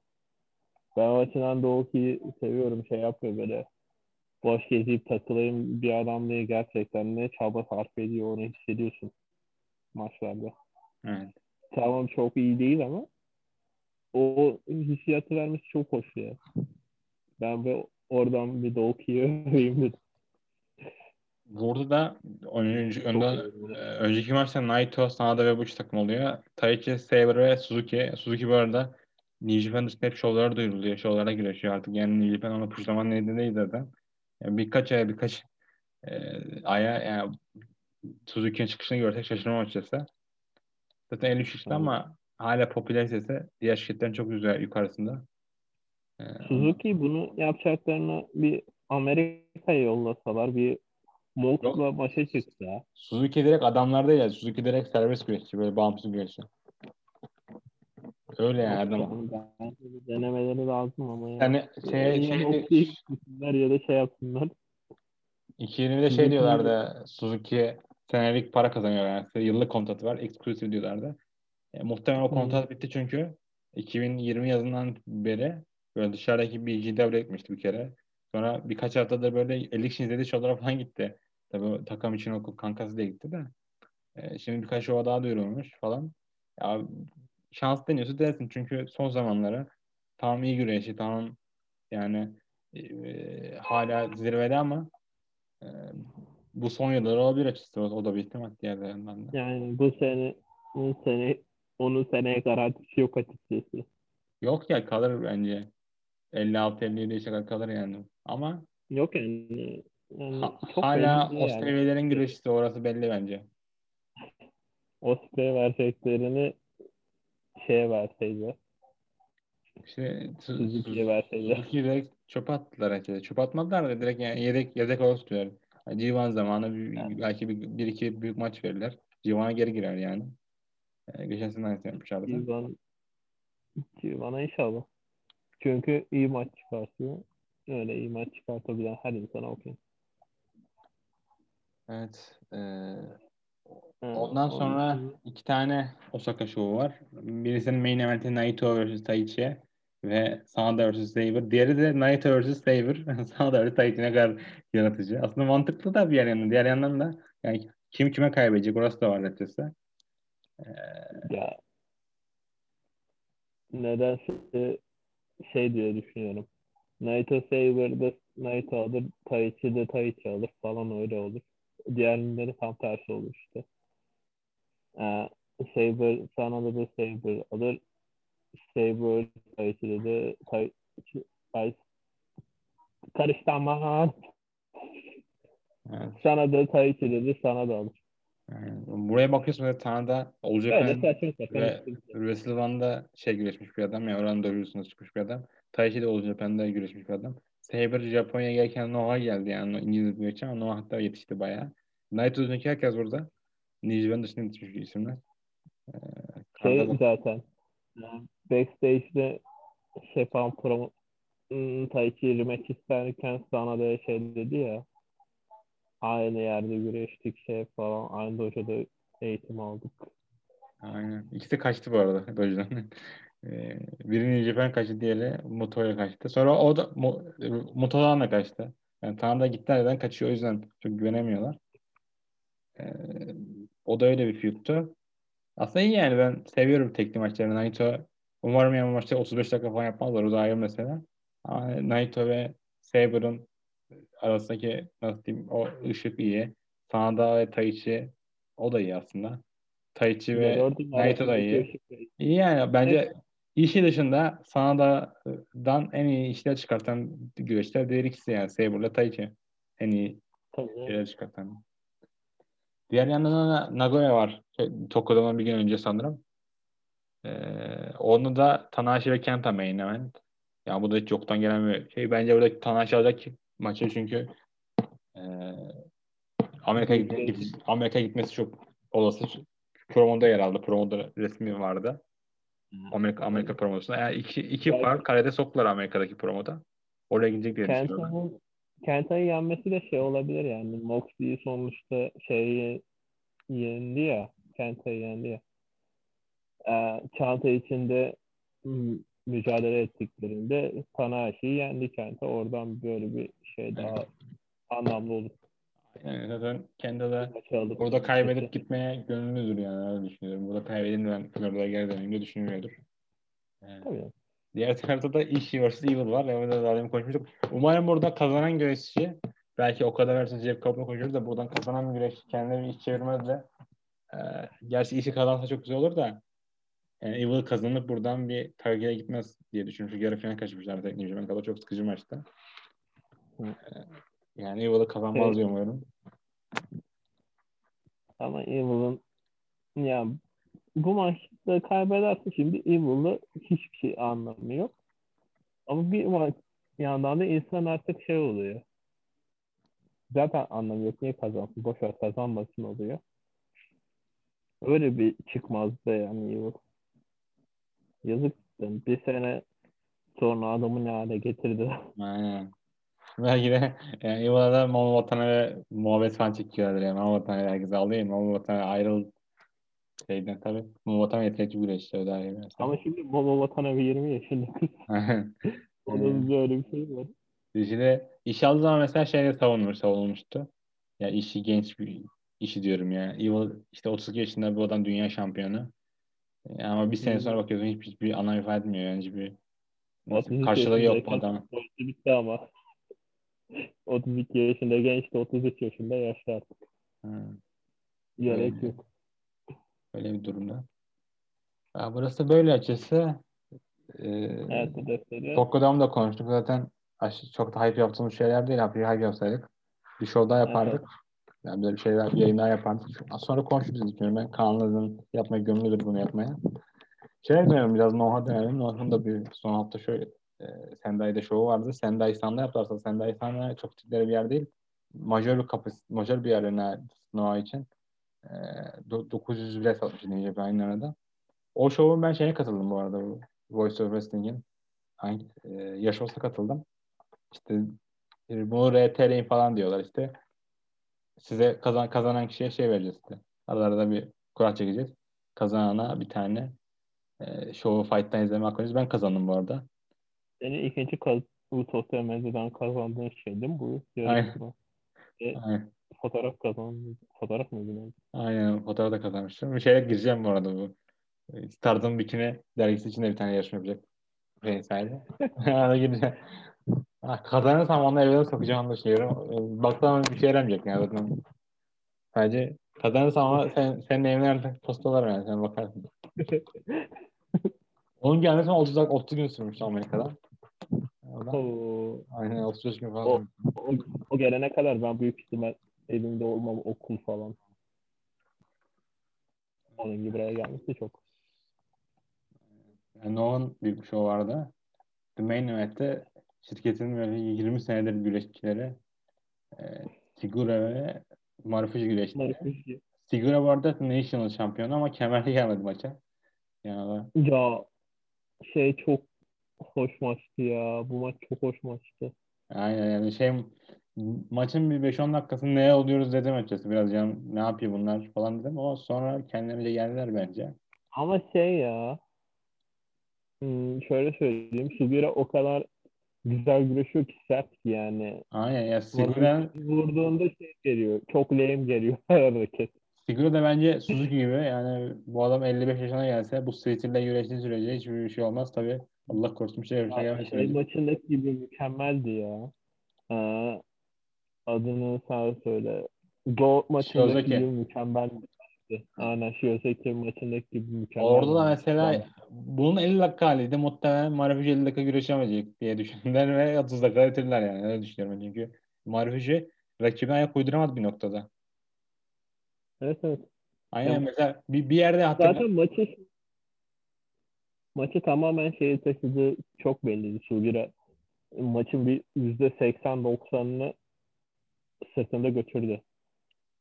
Ben o açıdan Dawkins'i seviyorum. Şey yapıyor böyle boş gezip takılayım bir adam diye gerçekten ne çaba sarf ediyor onu hissediyorsun maçlarda. Evet. Tamam çok iyi değil ama o hissiyatı vermesi çok hoş ya. Ben bir oradan bir Dawkins'i öveyim dedim. Burada da önce, önden, e, önceki maçta Naito, Sanada ve Bush takım oluyor. Taichi, Saber ve Suzuki. Suzuki bu arada New Japan hep şovlara duyuruluyor. Şovlara güreşiyor artık. Yani New Japan ona puşlaman neydi değil zaten. Yani birkaç ay, birkaç e, aya yani Suzuki'nin çıkışını görsek şaşırmam açıkçası. Zaten 53 yaşında ama hala popülaritesi diğer şirketlerin çok güzel yukarısında. E, Suzuki bunu yapacaklarını bir Amerika'ya yollasalar bir Mox'la maça çıksa. Suzuki direkt adamlar değil ya. Suzuki direkt serbest güreşçi. Böyle bağımsız güreşçi. Öyle yani adam. Denemeleri lazım ama ya. Yani şey, ya, şey, şey ya da şey yapsınlar. 2020'de şey diyorlardı. Suzuki senelik para kazanıyor yani. Yıllık kontratı var. Exclusive diyorlardı. E, muhtemelen o kontrat bitti çünkü 2020 yazından beri böyle dışarıdaki bir GW etmişti bir kere. Sonra birkaç haftadır böyle 50 kişi izlediği şovlara falan gitti. Tabii takım için okul kankası diye gitti de. E, şimdi birkaç şova daha duyurulmuş falan. Ya, şans deniyorsa dersin çünkü son zamanları tam iyi güreşi tamam yani e, hala zirvede ama e, bu son yılları olabilir açıkçası. O, o da bir ihtimal diğer yandan da. Yani bu sene bu sene onun seneye garantisi yok açıkçası. Yok ya kalır bence. 56-57 yaşa kadar kalır yani. Ama yok yani. yani ha, hala o yani. seviyelerin güreşçisi orası belli bence. Osprey vereceklerini şeye verseydi. İşte Suzuki'ye verseydi. Suzuki'yi direkt çöpe attılar herkese. Çöpe atmadılar da direkt yani yedek yedek olarak tutuyorlar. Yani Civan zamanı bir, Yani. belki bir, bir iki büyük maç verirler. Civan'a geri girer yani. Ee, geçen sene aynısını yapmışlardı. Civan, Civan'a inşallah. Çünkü iyi maç çıkartıyor. Öyle iyi maç çıkartabilen her insana okey. Evet. ee, Ha, ondan sonra iki tane Osaka şovu var. Birisinin main eventi Naito vs. Taichi ve Sanada vs. Saber. Diğeri de Naito vs. Saber. Sanada vs. Taichi ne kadar yaratıcı. Aslında mantıklı da bir yer yandan. Diğer yandan da yani kim kime kaybedecek orası da var açıkçası. Ee, Ya nedense şey diye düşünüyorum. Naito Saber'da Naito alır, Taichi de Taichi alır falan öyle olur. Diğerleri tam tersi olur işte. Ee, Saber sana da Saber alır. Saber Taichi Ay, karıştırma. evet. Sana da Taichi dedi sana da alır. Yani buraya bakıyorsun mesela Japan saçma sapan. ve işte. WrestleMania'da şey güreşmiş bir adam. Yani oranın dövüşüsünde çıkmış bir adam. Taichi de All Japan'da güreşmiş bir adam. Saber Japonya'ya gelirken Noah geldi yani İngiliz bir için ama Noah hatta yetişti bayağı. Naito dışındaki herkes burada. Japan dışında bir isimler. Ee, Şey zaten. Backstage'de şey falan promo hmm, Tai Chi rematch isterken sana da şey dedi ya aynı yerde güreştik şey falan aynı dojada eğitim aldık. Aynen. İkisi kaçtı bu arada Dojo'dan. Ee, biri New Japan kaçtı, diğeri Muto'ya kaçtı. Sonra o da Mo, Muto'dan da kaçtı. Yani Tanrı'da gittilerden kaçıyor o yüzden çok güvenemiyorlar. Ee, o da öyle bir feud'tu. Aslında iyi yani ben seviyorum tekli maçlarını. Naito umarım yani maçta 35 dakika falan yapmazlar. O da ayrı mesela. Ama Naito ve Saber'ın arasındaki nasıl diyeyim o ışık iyi. Sanada ve Taichi o da iyi aslında. Taichi ve Gördüm Naito da iyi. değil. İyi yani bence Evet. işi dışında Sanada'dan en iyi işler çıkartan güreşler diğer ikisi yani Saber'la Taichi. En iyi Tabii. şeyler çıkartan. Diğer yandan da Nagoya var. Şey, Tokyo'dan bir gün önce sanırım. Ee, onu da Tanahashi ve Kenta main event. Ya bu da hiç yoktan gelen bir şey. Bence burada Tanahashi alacak maçı çünkü e, git- Amerika'ya gitmesi çok olası. Promoda yer aldı. Promoda resmi vardı. Amerika Amerika promosunda. Yani iki, iki fark karede soktular Amerika'daki promoda. Oraya gidecek diye düşünüyorum. Kenta'yı yenmesi de şey olabilir yani. Moxley sonuçta şeyi yendi ya. Kenta'yı yendi ya. Ee, Çanta içinde mücadele ettiklerinde Tanahashi'yi yendi Kenta. Oradan böyle bir şey daha anlamlı olur. Yani zaten kendi de Burada kaybedip gitmeye gönüllüdür yani öyle düşünüyorum. Burada kaybedeyim de ben Florida'ya geri döneyim diye düşünmüyordur. Ee, Tabii. Diğer tarafta da Ishii vs. Evil var. Evet de daha demin konuşmuştuk. Umarım burada kazanan güreşçi belki o kadar versin Jeff Cobb'la konuşuyoruz da buradan kazanan güreşçi kendine bir iş çevirmez de e, gerçi Ishii kazansa çok güzel olur da yani Evil kazanıp buradan bir tarihine gitmez diye düşünüyorum. Çünkü yarı final kaçmışlar tek New Japan kadar çok sıkıcı maçta. Ee, yani Evil'ı kazanmaz Evet. diye umuyorum. Ama Evil'ın ya bu maçta kaybederse şimdi Evil'ı hiçbir şey anlamı yok. Ama bir maç yandan da insan artık şey oluyor. Zaten anlamı yok. Niye kazansın? Boş ver kazanmasın oluyor. Öyle bir çıkmazdı yani Evil. Yazık. Bir sene sonra adamı ne hale getirdi. Aynen. Belki de yani Evil'da Mama Watanabe muhabbet falan çekiyorlar yani. Mama Watanabe herkes alıyor. Mama Watanabe ayrıl şeyden tabii. Yetenekli bir güreşçi o da ayrı. Ama şimdi Momo Watanabe 20 yaşında kız. Onun böyle bir şey var. Dizide iş aldığı zaman mesela şeyde savunmuş, savunulmuştu. Ya işi genç bir işi diyorum ya. Evil işte 32 yaşında bir adam dünya şampiyonu. Ya ama bir sene sonra bakıyorsun hiçbir, hiçbir anlam ifade etmiyor. Yani bir nasıl, 32 karşılığı yok bu sporcu bitti ama. 32 yaşında gençti, 33 yaşında yaşlı artık. Ha, Gerek Öyle. yok. Öyle bir durumda. Ya burası böyle açısı. Ee, Evet defteri. Konuştuk zaten. Çok da hype yaptığımız şeyler değil. Bir hype yapsaydık. Bir show daha yapardık. Yani böyle bir şeyler, yayınlar yapardık. Sonra konuşuruz düşünüyorum. Ben Kaan'la yapmaya gönüllüdür bunu yapmaya. Şey dönelim biraz Noh'a dönelim. Noh'un da bir son hafta şöyle e, Sendai'de şovu vardı. Sendai San'da yaptılarsa Sendai San'da çok tipleri bir yer değil. Majör bir kapasite, majör bir yer Noah için. E, do- 900 bile satmış New Japan aynı arada. O şovun ben şeye katıldım bu arada. Bu Voice of Wrestling'in hangi, e, Yaşos'a katıldım. İşte e, bunu RTR'in falan diyorlar işte. Size kazan kazanan kişiye şey vereceğiz işte. Aralarda bir kura çekeceğiz. Kazanana bir tane e, şovu fight'tan izleme hakkı vereceğiz. Ben kazandım bu arada. Senin ikinci kaz bu sosyal medyadan kazandığın şey değil mi bu? Aynen. E, Aynen. Fotoğraf kazandın. Fotoğraf mıydı? lan? Aynen fotoğrafı da kazanmıştım. Bir şeye gireceğim bu arada bu. Stardom Bikini dergisi için de bir tane yarışma yapacak. Vesaire. Ona gireceğim. Ha, kazanırsam onu evine sokacağım onu düşünüyorum. E, Baksam bir şey yarameyacak yani zaten. Sadece kazanırsam ama sen, senin evine artık postalarım yani sen bakarsın. Onun gelmesi 30, dak- 30 gün sürmüş Amerika'da. Oradan, o, aynen 35 gün falan. O- o, o gelene kadar ben büyük ihtimal elimde olmam okul falan. Onun gibi buraya gelmesi çok. Yani Noah'ın bir show vardı. The Main Event'te şirketin böyle 20 senedir güreşçileri e, Sigura ve Marufuji güreşti. Marifeci. Sigura bu arada National şampiyonu ama kemerli gelmedi maça. Yani Ya şey çok hoş maçtı ya. Bu maç çok hoş maçtı. Aynen yani şey maçın bir 5-10 dakikasında ne oluyoruz dedim açıkçası. Biraz canım ne yapıyor bunlar falan dedim ama sonra kendilerine geldiler bence. Ama şey ya hmm, şöyle söyleyeyim. Sugira o kadar güzel güreşiyor ki sert yani. Aynen ya Sigura, Vurduğunda şey geliyor. Çok lame geliyor her hareket. Sigura da bence Suzuki gibi yani bu adam 55 yaşına gelse bu stilde güreştiği sürece hiçbir şey olmaz tabii. Allah korusun bir şey, bir şey Ya, gelmez. şey maçındaki gibi mükemmeldi ya. Aa, adını sen söyle. Go maçındaki gibi mükemmeldi. Aynen Shiozaki maçındaki gibi mükemmel. Orada da mesela bunun 50 dakika haliydi. Muhtemelen Marifuji 50 dakika güreşemeyecek diye düşündüler ve 30 dakika bitirdiler yani. Öyle düşünüyorum çünkü Marifuji rakibine ayak uyduramadı bir noktada. Evet evet. Aynen Ya- mesela bir, bir yerde hatırla. Zaten maçı maçı tamamen şeye taşıdığı çok belliydi. Sugira maçın bir %80-90'ını sırtında götürdü.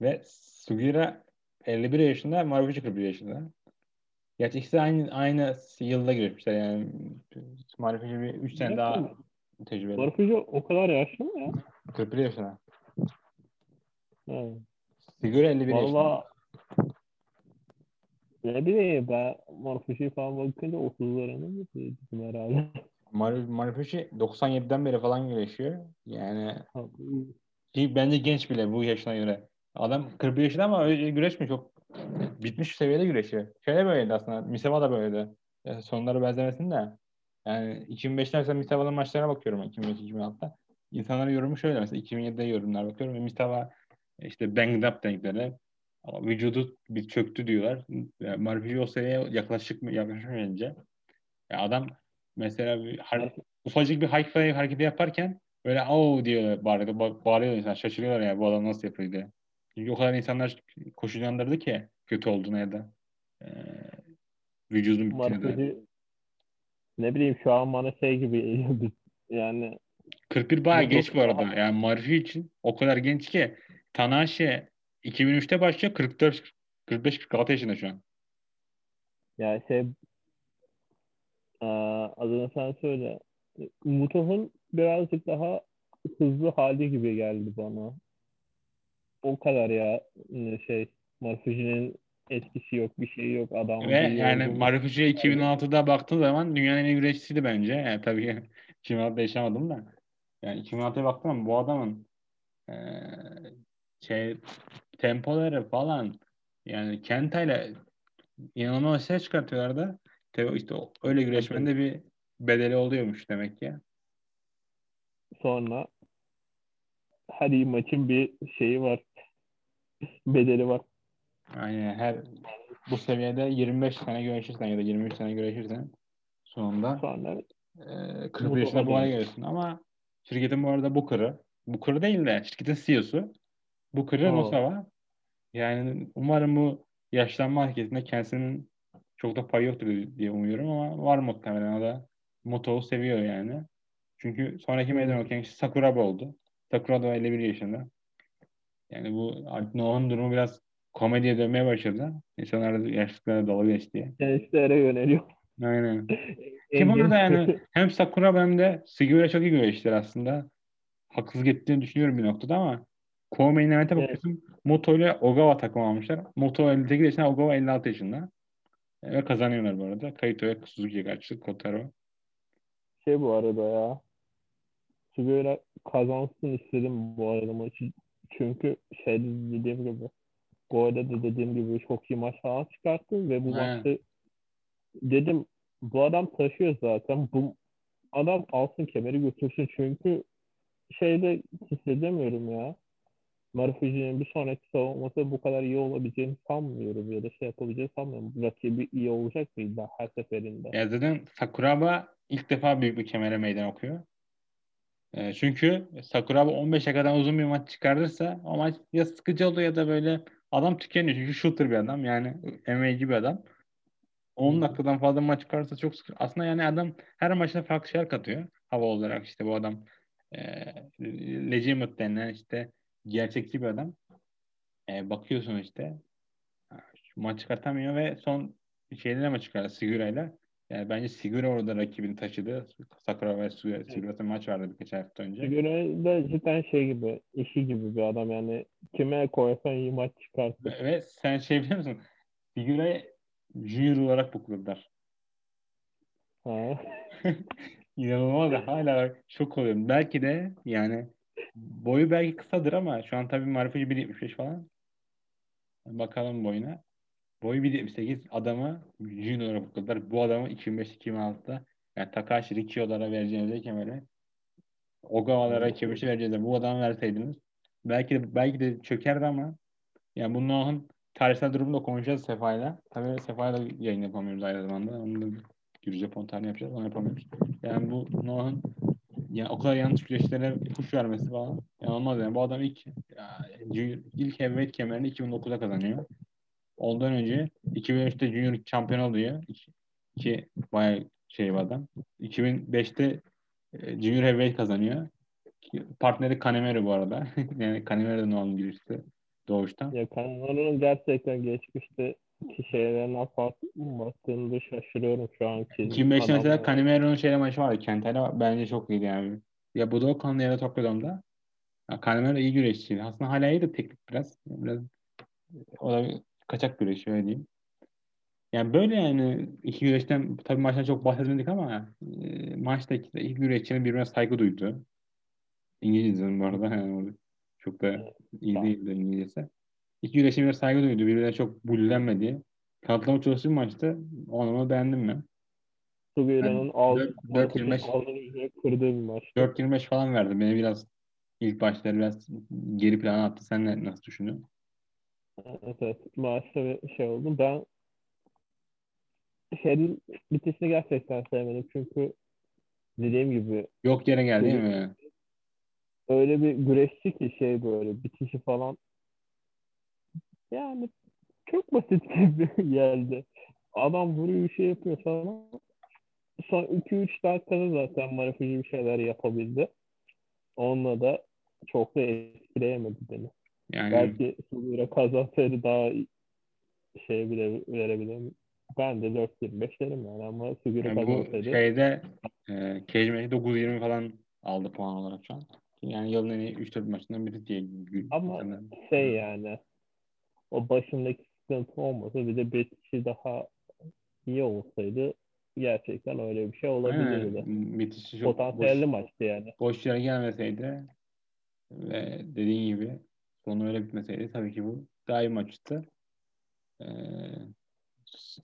Ve Sugira 51 yaşında, Marifuji 41 yaşında. Gerçi ikisi aynı, aynı yılda girmişler yani. Marifuji bir 3 sene daha tecrübeli. Marfucu o kadar yaşlı mı ya? 41 yaşında. Ha. Sigura 51 yaşında. Valla ne bileyim ben Marfucu'yu falan bakınca 30'larını mı dedim herhalde. Mar Marifuji 97'den beri falan güreşiyor. Yani bence genç bile bu yaşına göre. Adam 41 yaşında ama öyle güreşmiyor çok. Bitmiş seviyede güreşiyor. Şöyle böyleydi aslında. Miseva da böyleydi. Yani sonları benzemesin de. Yani 2005'te mesela Miseva'nın maçlarına bakıyorum 2005-2006'da. İnsanların yorumu şöyle mesela 2007'de yorumlar bakıyorum ve Miseva işte banged up dedikleri ama vücudu bir çöktü diyorlar. Yani Marfuji o seviyeye yaklaşık mı yaklaşmayınca ya adam mesela bir ufacık bir high fly hareketi yaparken böyle au diye bağırıyor, ba- bağırıyor insan şaşırıyorlar ya bu adam nasıl yapıyor diye. Çünkü o kadar insanlar koşu yandırdı ki kötü olduğuna ya da e, vücudun bittiğine de. Ne bileyim şu an bana şey gibi geliyor. yani 41 bayağı geç bu arada. Yani Marfi için o kadar genç ki Tanahashi 2003'te başlıyor 44 45-46 yaşında şu an. yani şey adını sen söyle. Mutoh'un birazcık daha hızlı hali gibi geldi bana. O kadar ya şey Marfucu'nun etkisi yok, bir şey yok. Adam Ve yani Marfuji'ye 2006'da baktığın zaman dünyanın en iyi güreşçisiydi bence. Yani tabii ki 2006'da yaşamadım da. Yani 2006'ya baktım bu adamın eee, şey tempoları falan yani Kenta ile inanılmaz ses çıkartıyorlar da tabii işte öyle güreşmenin de bir bedeli oluyormuş demek ki. Sonra hadi maçın bir şeyi var. Bedeli var. Aynen her bu seviyede 25 sene güreşirsen ya da 23 sene güreşirsen sonunda Sonra e, 41 Mutlaka yaşında bu hale geliyorsun. Ama şirketin bu arada Booker'ı Booker değil de şirketin CEO'su Booker'ı Oo. Nosawa. Yani umarım bu yaşlanma hareketinde kendisinin çok da payı yoktur diye umuyorum ama var muhtemelen o da Moto'yu seviyor yani. Çünkü sonraki Hmm. meydan okuyan kişi Sakuraba oldu. Sakura da 51 yaşında. Yani bu Noah'ın durumu biraz komediye dönmeye başladı. İnsanlar da yaşlıklara dalga geçti gençlere yöneliyor. Aynen. Ki En bu arada genç- yani hem Sakura hem de Sugiura çok iyi güreşler aslında. Haksızlık ettiğini düşünüyorum bir noktada ama Koumei'nin evente Evet. bakıyorsun. Moto ile Ogawa takım almışlar. Moto 58 yaşında, Ogawa 56 yaşında. Ve kazanıyorlar bu arada. Kaito'ya Suzuki'ye karşı Kotaro. şey bu arada ya. Sugiura kazansın istedim bu arada maçı. Çünkü şey dediğim gibi Go'da da dediğim gibi çok iyi maç falan çıkarttı ve bu Aynen. maçta dedim bu adam taşıyor zaten. Bu adam alsın kemeri götürsün çünkü şeyde hissedemiyorum ya. Marufuji'nin bir sonraki savunması bu kadar iyi olabileceğini sanmıyorum ya da şey yapabileceğini sanmıyorum. Rakibi iyi olacak mıydı her seferinde? Ya zaten Sakuraba ilk defa büyük bir kemere meydan okuyor. E, çünkü Sakuraba 15 dakikadan uzun bir maç çıkarırsa o maç ya sıkıcı oluyor ya da böyle adam tükeniyor. Çünkü shooter bir adam yani MMA'ci bir adam. 10 Hı. dakikadan fazla maç çıkarsa çok sıkıntı. Aslında yani adam her maçta farklı şeyler katıyor. Hava olarak işte bu adam e, legitimate denilen işte gerçekçi bir adam. E, bakıyorsun işte maç çıkartamıyor ve son şeylerle maç çıkardı Sigura'yla. Yani bence Sigura orada rakibini taşıdı. Sakura ve Sigura'da maç vardı birkaç hafta önce. Sigura da cidden şey gibi, işi gibi bir adam yani. Kime koysan iyi maç çıkartır. Ve sen şey biliyor musun? Sigura'yı junior olarak bukladılar. Ha. İnanılmaz da hala şok oluyorum. Belki de yani boyu belki kısadır ama şu an tabii Marifeci 1.75 falan. Bakalım boyuna. Boyu 1.78 adamı junior bukladılar. Bu adamı 2005-2006'da yani Takashi Rikio'lara vereceğinize kemeri Ogawa'lara Kebiş'e vereceğinize bu adamı verseydiniz belki de, belki de çökerdi ama yani bu Noah'ın tarihsel durumunu da konuşacağız Sefa'yla. Tabii Sefa'yla yayın yapamıyoruz aynı zamanda. Onu da Japon tarihini yapacağız. Onu yapamıyoruz. Yani bu Noah'ın yani o kadar yanlış güreşlere ipuç vermesi falan. Yani olmaz yani. Bu adam ilk ya, ilk heavyweight kemerini 2009'da kazanıyor. Ondan önce 2003'te Junior şampiyon oluyor. İki, iki bayağı şey bir adam. 2005'te e, Junior Heavyweight kazanıyor. Partneri Canemiro bu arada. yani Canemiro da Noah'ın girişti doğuştan. Ya Canemero'nun gerçekten geçmişte şeylerine baktığımda şaşırıyorum şu anki. 2005'te mesela Canemero'nun şeyle maçı vardı. Kentay'la bence çok iyiydi yani. Ya Budokan'la ya da Tokyo'da ya Canemiro iyi güreşçiydi. Aslında hala iyi de teknik biraz. Biraz o da kaçak güreş öyle diyeyim. Yani böyle yani iki güreşten tabii maçtan çok bahsetmedik ama e, maçtaki de iki güreşçinin birbirine saygı duydu. İngilizce'nin bu arada yani çok da iyi değildi İngilizcesi. İki güreşçinin birbirine saygı duydu. Birbirine çok bullenmedi. Kanıtlama çalıştığı bir maçtı. Onu beğendim ben. Sugira'nın Yani alt, 4-25 altını kırdığı bir maç. 4-25 falan verdi. Beni biraz ilk başları biraz geri plana attı. Sen ne, nasıl düşünüyorsun? Evet, evet. Bir şey oldu. Ben şeyin bitişini gerçekten sevmedim. Çünkü dediğim gibi Yok yere geldi değil mi? öyle bir güreşçi ki şey böyle bitişi falan yani çok basit gibi geldi. Adam vuruyor bir şey yapıyor falan. Son 2-3 dakikada zaten Marafuji bir şeyler yapabildi. Onunla da çok da etkileyemedi beni. Yani Belki Sugura kazansaydı daha şey bile verebilirim. Ben de 4-25 derim yani ama Sugura Yani bu kazansaydı. şeyde e, Match'te 9-20 falan aldı puan olarak şu an. Yani yılın en iyi 3-4 maçından biri diye. Ama sanırım. şey yani o başındaki sıkıntı olmasa bir de bir kişi daha iyi olsaydı gerçekten öyle bir şey olabilirdi. Bitişi çok Potansiyelli boş, maçtı yani. boş yere gelmeseydi ve dediğin gibi sonu öyle bitmeseydi tabii ki bu daha iyi maçtı. Ee,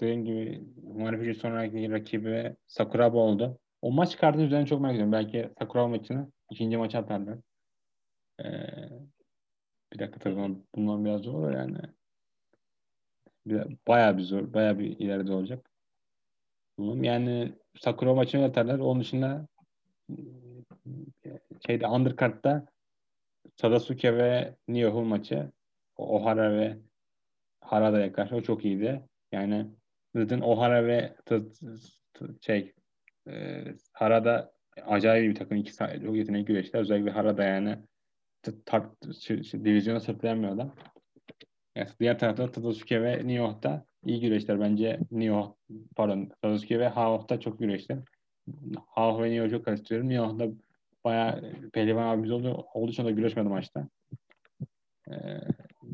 dediğim gibi Marifuji sonraki rakibi Sakuraba oldu. O maç kartı üzerine çok merak ediyorum. Belki Sakuraba maçını ikinci maça atarlar. Ee, bir dakika tabii bundan- biraz zor yani. Bayağı bir zor, bayağı bir ileride olacak. Yani Sakura maçını atarlar. Onun dışında e, şeyde undercard'da Sadasuke ve Niohu maçı Ohara ve Harada'ya karşı o çok iyiydi. Yani zaten Ohara ve şey e, Harada acayip bir takım. iki çok yetenekli güreşler. Özellikle Harada yani t- tar- şu- şu divizyona sırtlayan bir adam. Yani diğer tarafta Tadasuke ve Nioh da iyi güreşler. Bence Nioh, pardon Tadasuke ve Haoh da çok güreşler. Haoh ve Nioh'u çok karıştırıyorum. Nioh da bayağı pehlivan abimiz oldu. Olduğu için da güreşmedi maçta. Ee,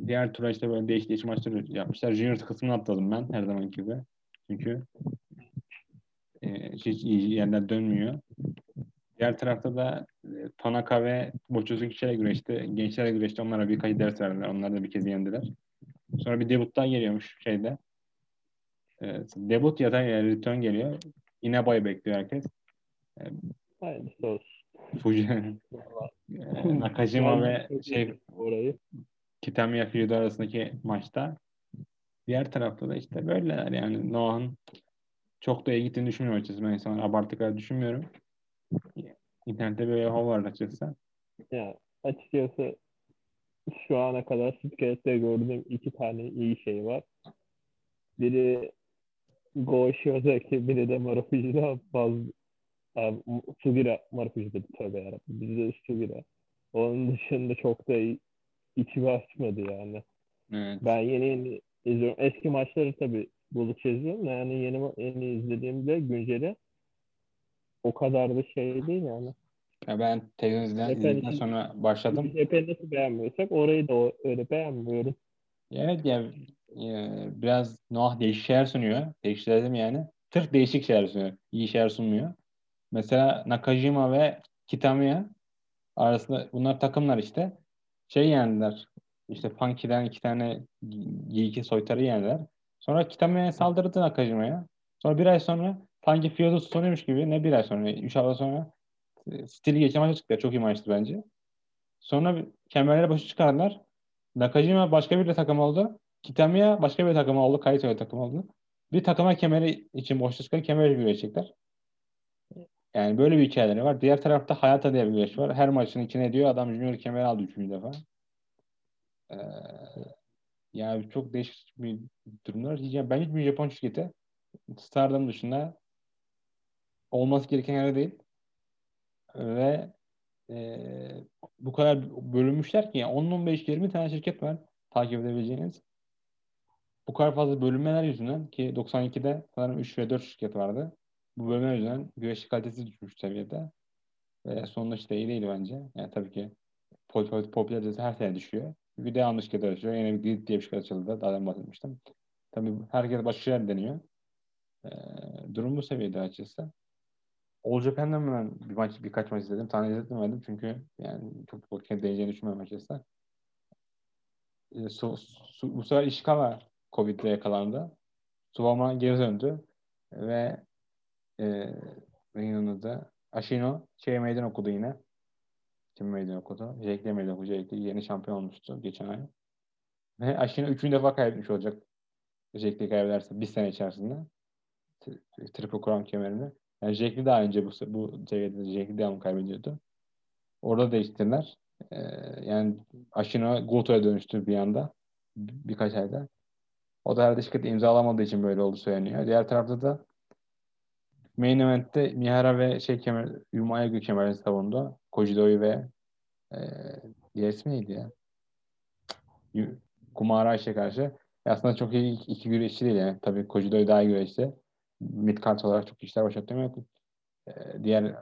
diğer tura işte böyle değişik değişik maçlar yapmışlar. Junior kısmını atladım ben her zaman gibi. Çünkü e, hiç iyi yerler dönmüyor. Diğer tarafta da e, Tanaka ve Boçozuki ile güreşti. Gençlerle güreşti. Onlara birkaç ders verdiler. Onlar da bir kez yendiler. Sonra bir debut daha geliyormuş şeyde. E, debut ya da yani return geliyor. Yine bay bekliyor herkes. Hayırlısı olsun. Fuji, e, Nakajima ve şey orayı. Kitamiya Fyudo arasındaki maçta. Diğer tarafta da işte böyleler yani Noah'ın çok da iyi gittiğini düşünmüyorum açıkçası. Ben insanlar abartı kadar düşünmüyorum. İnternette böyle hava var açıkçası. Ya açıkçası şu ana kadar Sitget'te gördüğüm iki tane iyi şey var. Biri Go Shiozaki, biri de Marufuji'de bazı Abi, Sugira Marufuji'de tövbe yarabbim. Biri de Sugira. Onun dışında çok da içimi açmadı yani. Evet. Ben yeni yeni izliyorum. Eski maçları tabii bulup izliyorum da yani yeni, yeni izlediğimde günceli o kadar da şey değil yani. Ya ben televizyon izle- Efendim, izledikten sonra başladım. Epey nasıl beğenmiyorsak orayı da öyle beğenmiyorum. Evet ya, ya biraz Noah değişik şeyler sunuyor. Değişik dedim yani. Sırf değişik şeyler sunuyor. İyi şeyler sunmuyor. Mesela Nakajima ve Kitamiya arasında bunlar takımlar işte. Şey yendiler. İşte Funky'den iki tane G2 soytarı yendiler. Sonra Kitamiya'ya saldırdı Nakajima'ya. Sonra bir ay sonra sanki Fiyod'u tutunuyormuş gibi ne bir ay sonra, üç hafta sonra e, stili geçen maça çıktı. Çok iyi maçtı bence. Sonra kemerleri başı çıkardılar. Nakajima başka bir takım oldu. Kitamiya başka bir takım oldu. Kaito'ya takım oldu. Bir takıma kemeri için boşta çıkan kemeri güreşecekler. Yani böyle bir hikayeleri var. Diğer tarafta Hayata diye bir güreş var. Her maçın içine diyor adam Junior kemeri aldı üçüncü defa. Ee, yani çok değişik bir durumlar. Yani ben hiçbir Japon şirketi Stardom dışında olması gereken yerde değil. Ve e, bu kadar bölünmüşler ki yani 10-15-20 tane şirket var takip edebileceğiniz. Bu kadar fazla bölünmeler yüzünden ki 92'de sanırım 3 ve 4 şirket vardı. Bu bölümler yüzünden güreş kalitesi düşmüş seviyede. Ve sonunda işte iyi değil bence. Yani tabii ki pop- pop- popülaritesi her sene düşüyor. Bir de yanlış şirket açıyor. Yine bir Grid diye bir şirket açıldı. Daha önce bahsetmiştim. Tabii herkes başka şeyler deniyor. Ee, durum bu seviyede açıkçası. All Japan'dan ben bir maç, birkaç maç izledim. Tane izlemedim çünkü yani çok vakit değeceğini düşünmüyorum açıkçası. Ee, su, su, bu sefer Ishikawa Covid'le yakalandı. Suwama geri döndü ve e, neyin onun adı? Ashino şey meydan okudu yine. Kim meydan okudu? Jake meydan okudu. Jake yeni şampiyon olmuştu geçen ay. Ve Ashino üçüncü defa kaybetmiş olacak. Jake'li kaybederse bir sene içerisinde. Tri- Triple Crown kemerini. Yani Jake'li daha önce bu, bu seviyede Jake'li devamlı kaybediyordu. Orada değiştirdiler. Ee, yani Ashino Goto'ya dönüştü bir anda. Bir- birkaç ayda. O da herhalde şirketi imzalamadığı için böyle oldu söyleniyor. Diğer tarafta da Main Event'te Mihara ve şey kemer, Yumaya Gü kemerini savundu. Kojido'yu ve e, diğer ismi neydi ya? Kumara Ayşe karşı. E aslında çok iyi iki, iki güreşçi değil yani. Tabii Kojido'yu daha iyi güreşti. Mid olarak çok işler başlattı ama e, diğer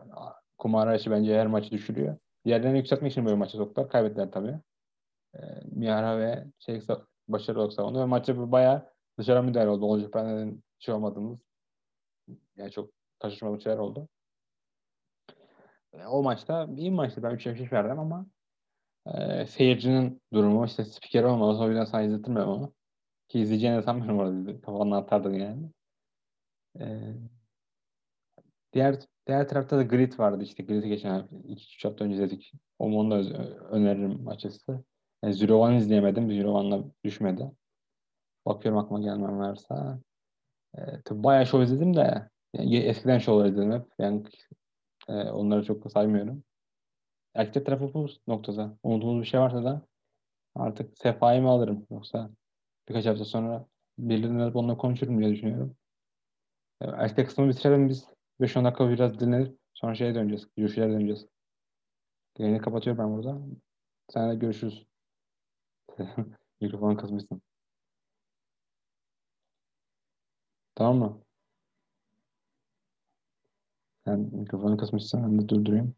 Kumara Ayşe bence her maçı düşürüyor. Diğerlerini yükseltmek için böyle maça soktular. Kaybettiler tabii. E, Mihara ve şey başarılı olarak savundu. Ve maçta bayağı dışarı müdahale oldu. Olacak benden şey olmadığımız yani çok taşışmalı şeyler oldu. E, O maçta iyi maçtı. Ben 3'e 5 verdim ama e, seyircinin durumu işte spiker olmadı. O yüzden sana izletirmem onu. Ki izleyeceğini sanmıyorum orada. Kafanla atardın yani. E, diğer diğer tarafta da Grid vardı. İşte Grid'i geçen 2-3 hafta önce izledik. Onu, onu da öneririm açıkçası. Yani Zero One izleyemedim. Zero One'la düşmedi. Bakıyorum aklıma gelmem varsa. E, tabii bayağı show izledim de yani eskiden show'lar izledim hep. Yani e, onları çok saymıyorum. Erkek tarafı bu noktada. Unuttuğumuz bir şey varsa da artık Sefa'yı mı alırım yoksa birkaç hafta sonra birilerine alıp onunla konuşurum diye düşünüyorum. E, Erkek kısmını bitirelim biz. 5-10 dakika biraz dinlenip sonra şeye döneceğiz. Görüşlere döneceğiz. Yayını kapatıyorum ben burada. Seninle görüşürüz. Mikrofonu kızmışsın. Tamam mı? Sen mikrofonu kısmışsın. Ben de durdurayım.